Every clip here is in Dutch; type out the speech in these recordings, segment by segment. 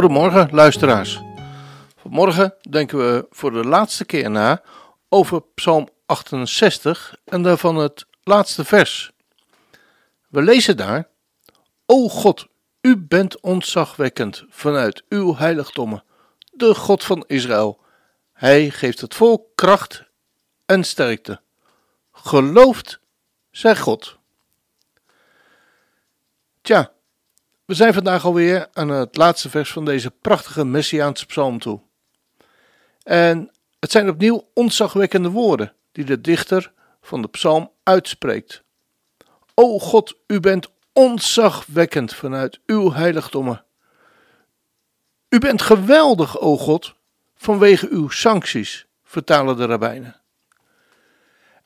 Goedemorgen, luisteraars. Vanmorgen denken we voor de laatste keer na over Psalm 68 en daarvan het laatste vers. We lezen daar: O God, u bent ontzagwekkend vanuit uw heiligdommen, de God van Israël. Hij geeft het volk kracht en sterkte. Gelooft, zij God. Tja, we zijn vandaag alweer aan het laatste vers van deze prachtige Messiaanse psalm toe. En het zijn opnieuw ontzagwekkende woorden die de dichter van de psalm uitspreekt. O God, u bent ontzagwekkend vanuit uw heiligdommen. U bent geweldig, o God, vanwege uw sancties, vertalen de rabbijnen.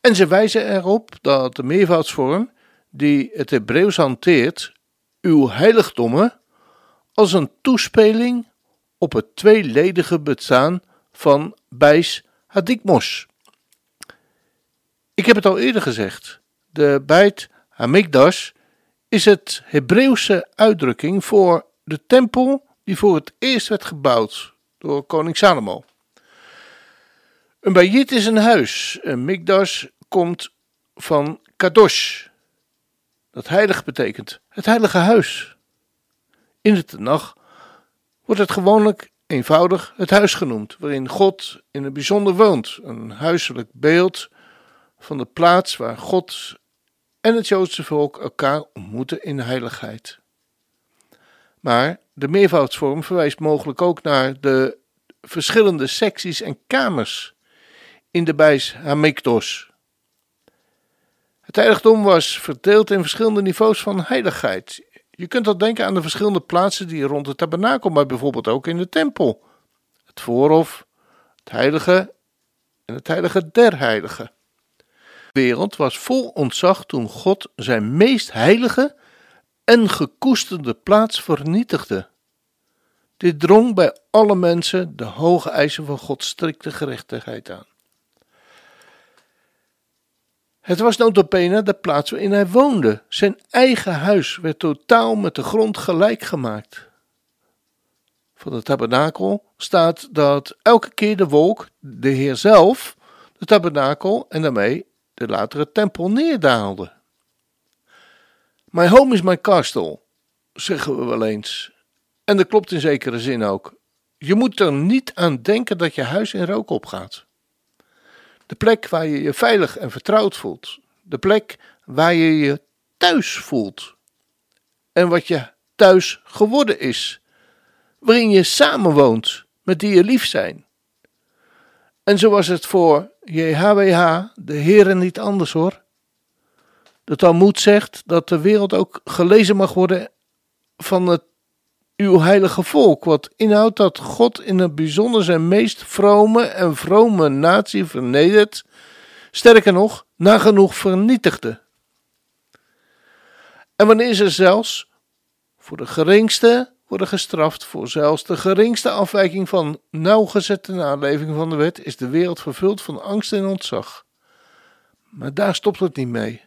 En ze wijzen erop dat de meervoudsvorm die het Hebreeuws hanteert, uw heiligdommen, als een toespeling op het tweeledige bestaan van bijs hadikmos. Ik heb het al eerder gezegd, de bijt Hamikdash is het Hebreeuwse uitdrukking voor de tempel die voor het eerst werd gebouwd door koning Salomo. Een bayit is een huis, een mikdash komt van kadosh, dat heilig betekent, het heilige huis. In de Tenach wordt het gewoonlijk eenvoudig het huis genoemd, waarin God in het bijzonder woont, een huiselijk beeld van de plaats waar God en het Joodse volk elkaar ontmoeten in heiligheid. Maar de meervoudsvorm verwijst mogelijk ook naar de verschillende secties en kamers in de Bijs Hamikdos. Het heiligdom was verdeeld in verschillende niveaus van heiligheid. Je kunt dat denken aan de verschillende plaatsen die rond het tabernakel, maar bijvoorbeeld ook in de tempel. Het voorhof, het heilige en het heilige der heiligen wereld was vol ontzag toen God zijn meest heilige en gekoesterde plaats vernietigde. Dit drong bij alle mensen de hoge eisen van Gods strikte gerechtigheid aan. Het was notabene de plaats waarin hij woonde. Zijn eigen huis werd totaal met de grond gelijk gemaakt. Van de tabernakel staat dat elke keer de wolk, de Heer zelf, de tabernakel en daarmee de latere tempel neerdaalde. My home is my castle, zeggen we wel eens. En dat klopt in zekere zin ook. Je moet er niet aan denken dat je huis in rook opgaat. De plek waar je je veilig en vertrouwd voelt. De plek waar je je thuis voelt. En wat je thuis geworden is. Waarin je samenwoont met die je lief zijn. En zo was het voor JHWH, de Heren niet anders hoor. De Talmud zegt dat de wereld ook gelezen mag worden van het uw heilige volk, wat inhoudt dat God in het bijzonder zijn meest vrome en vrome natie vernedert, sterker nog, nagenoeg vernietigde. En wanneer ze zelfs voor de geringste worden gestraft voor zelfs de geringste afwijking van nauwgezette naleving van de wet, is de wereld vervuld van angst en ontzag. Maar daar stopt het niet mee.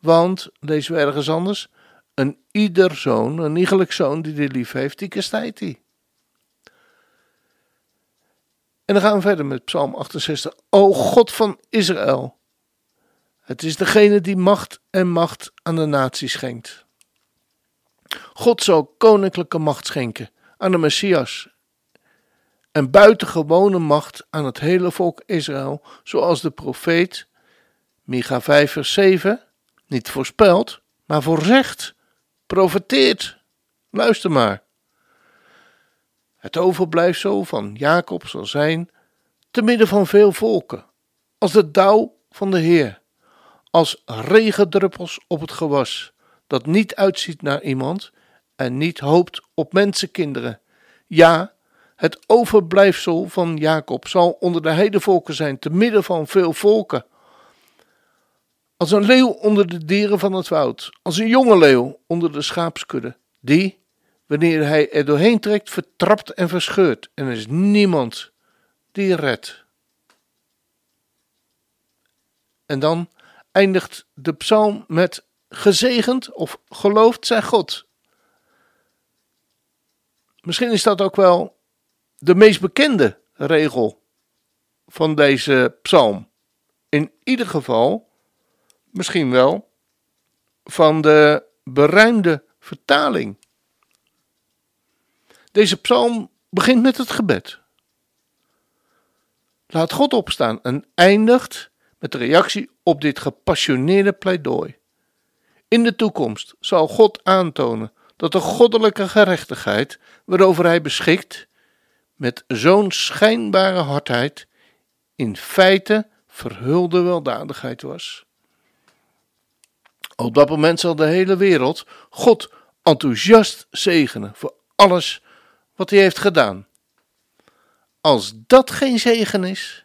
Want, lezen we ergens anders, een ieder zoon, een iegelijk zoon die die lief heeft, die kastijdt hij. En dan gaan we verder met Psalm 68. O God van Israël, het is degene die macht en macht aan de natie schenkt. God zal koninklijke macht schenken aan de Messias en buitengewone macht aan het hele volk Israël, zoals de profeet Micha 5 vers 7 niet voorspelt, maar voorzegt, profeteert. Luister maar. Het overblijfsel van Jacob zal zijn te midden van veel volken, als de dauw van de Heer, als regendruppels op het gewas dat niet uitziet naar iemand en niet hoopt op mensenkinderen. Ja, het overblijfsel van Jacob zal onder de heidevolken zijn, te midden van veel volken. Als een leeuw onder de dieren van het woud, als een jonge leeuw onder de schaapskudde, die, wanneer hij er doorheen trekt, vertrapt en verscheurt, en er is niemand die redt. En dan eindigt de psalm met gezegend of geloofd zij God. Misschien is dat ook wel de meest bekende regel van deze psalm. In ieder geval, misschien wel, van de beruimde vertaling. Deze psalm begint met het gebed. Laat God opstaan en eindigt met de reactie op dit gepassioneerde pleidooi. In de toekomst zal God aantonen dat de goddelijke gerechtigheid waarover hij beschikt, met zo'n schijnbare hardheid, in feite verhulde weldadigheid was. Op dat moment zal de hele wereld God enthousiast zegenen voor alles wat hij heeft gedaan. Als dat geen zegen is,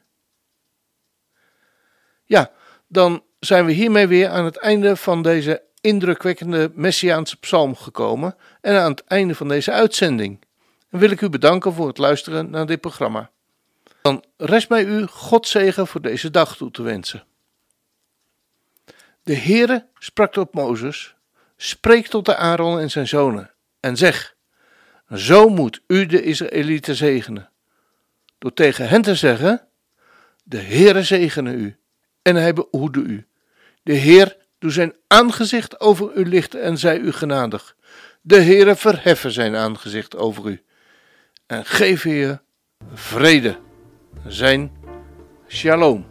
ja, dan zijn we hiermee weer aan het einde van deze indrukwekkende Messiaanse psalm gekomen en aan het einde van deze uitzending. En wil ik u bedanken voor het luisteren naar dit programma. Dan rest mij u God zegen voor deze dag toe te wensen. De Heere sprak tot Mozes, spreek tot de Aaron en zijn zonen en zeg, zo moet u de Israëlieten zegenen, door tegen hen te zeggen, de Heere zegene u en hij behoede u. De Heer doe zijn aangezicht over u lichten en zij u genadig. De Heere verheffen zijn aangezicht over u en geef je vrede. Zijn shalom.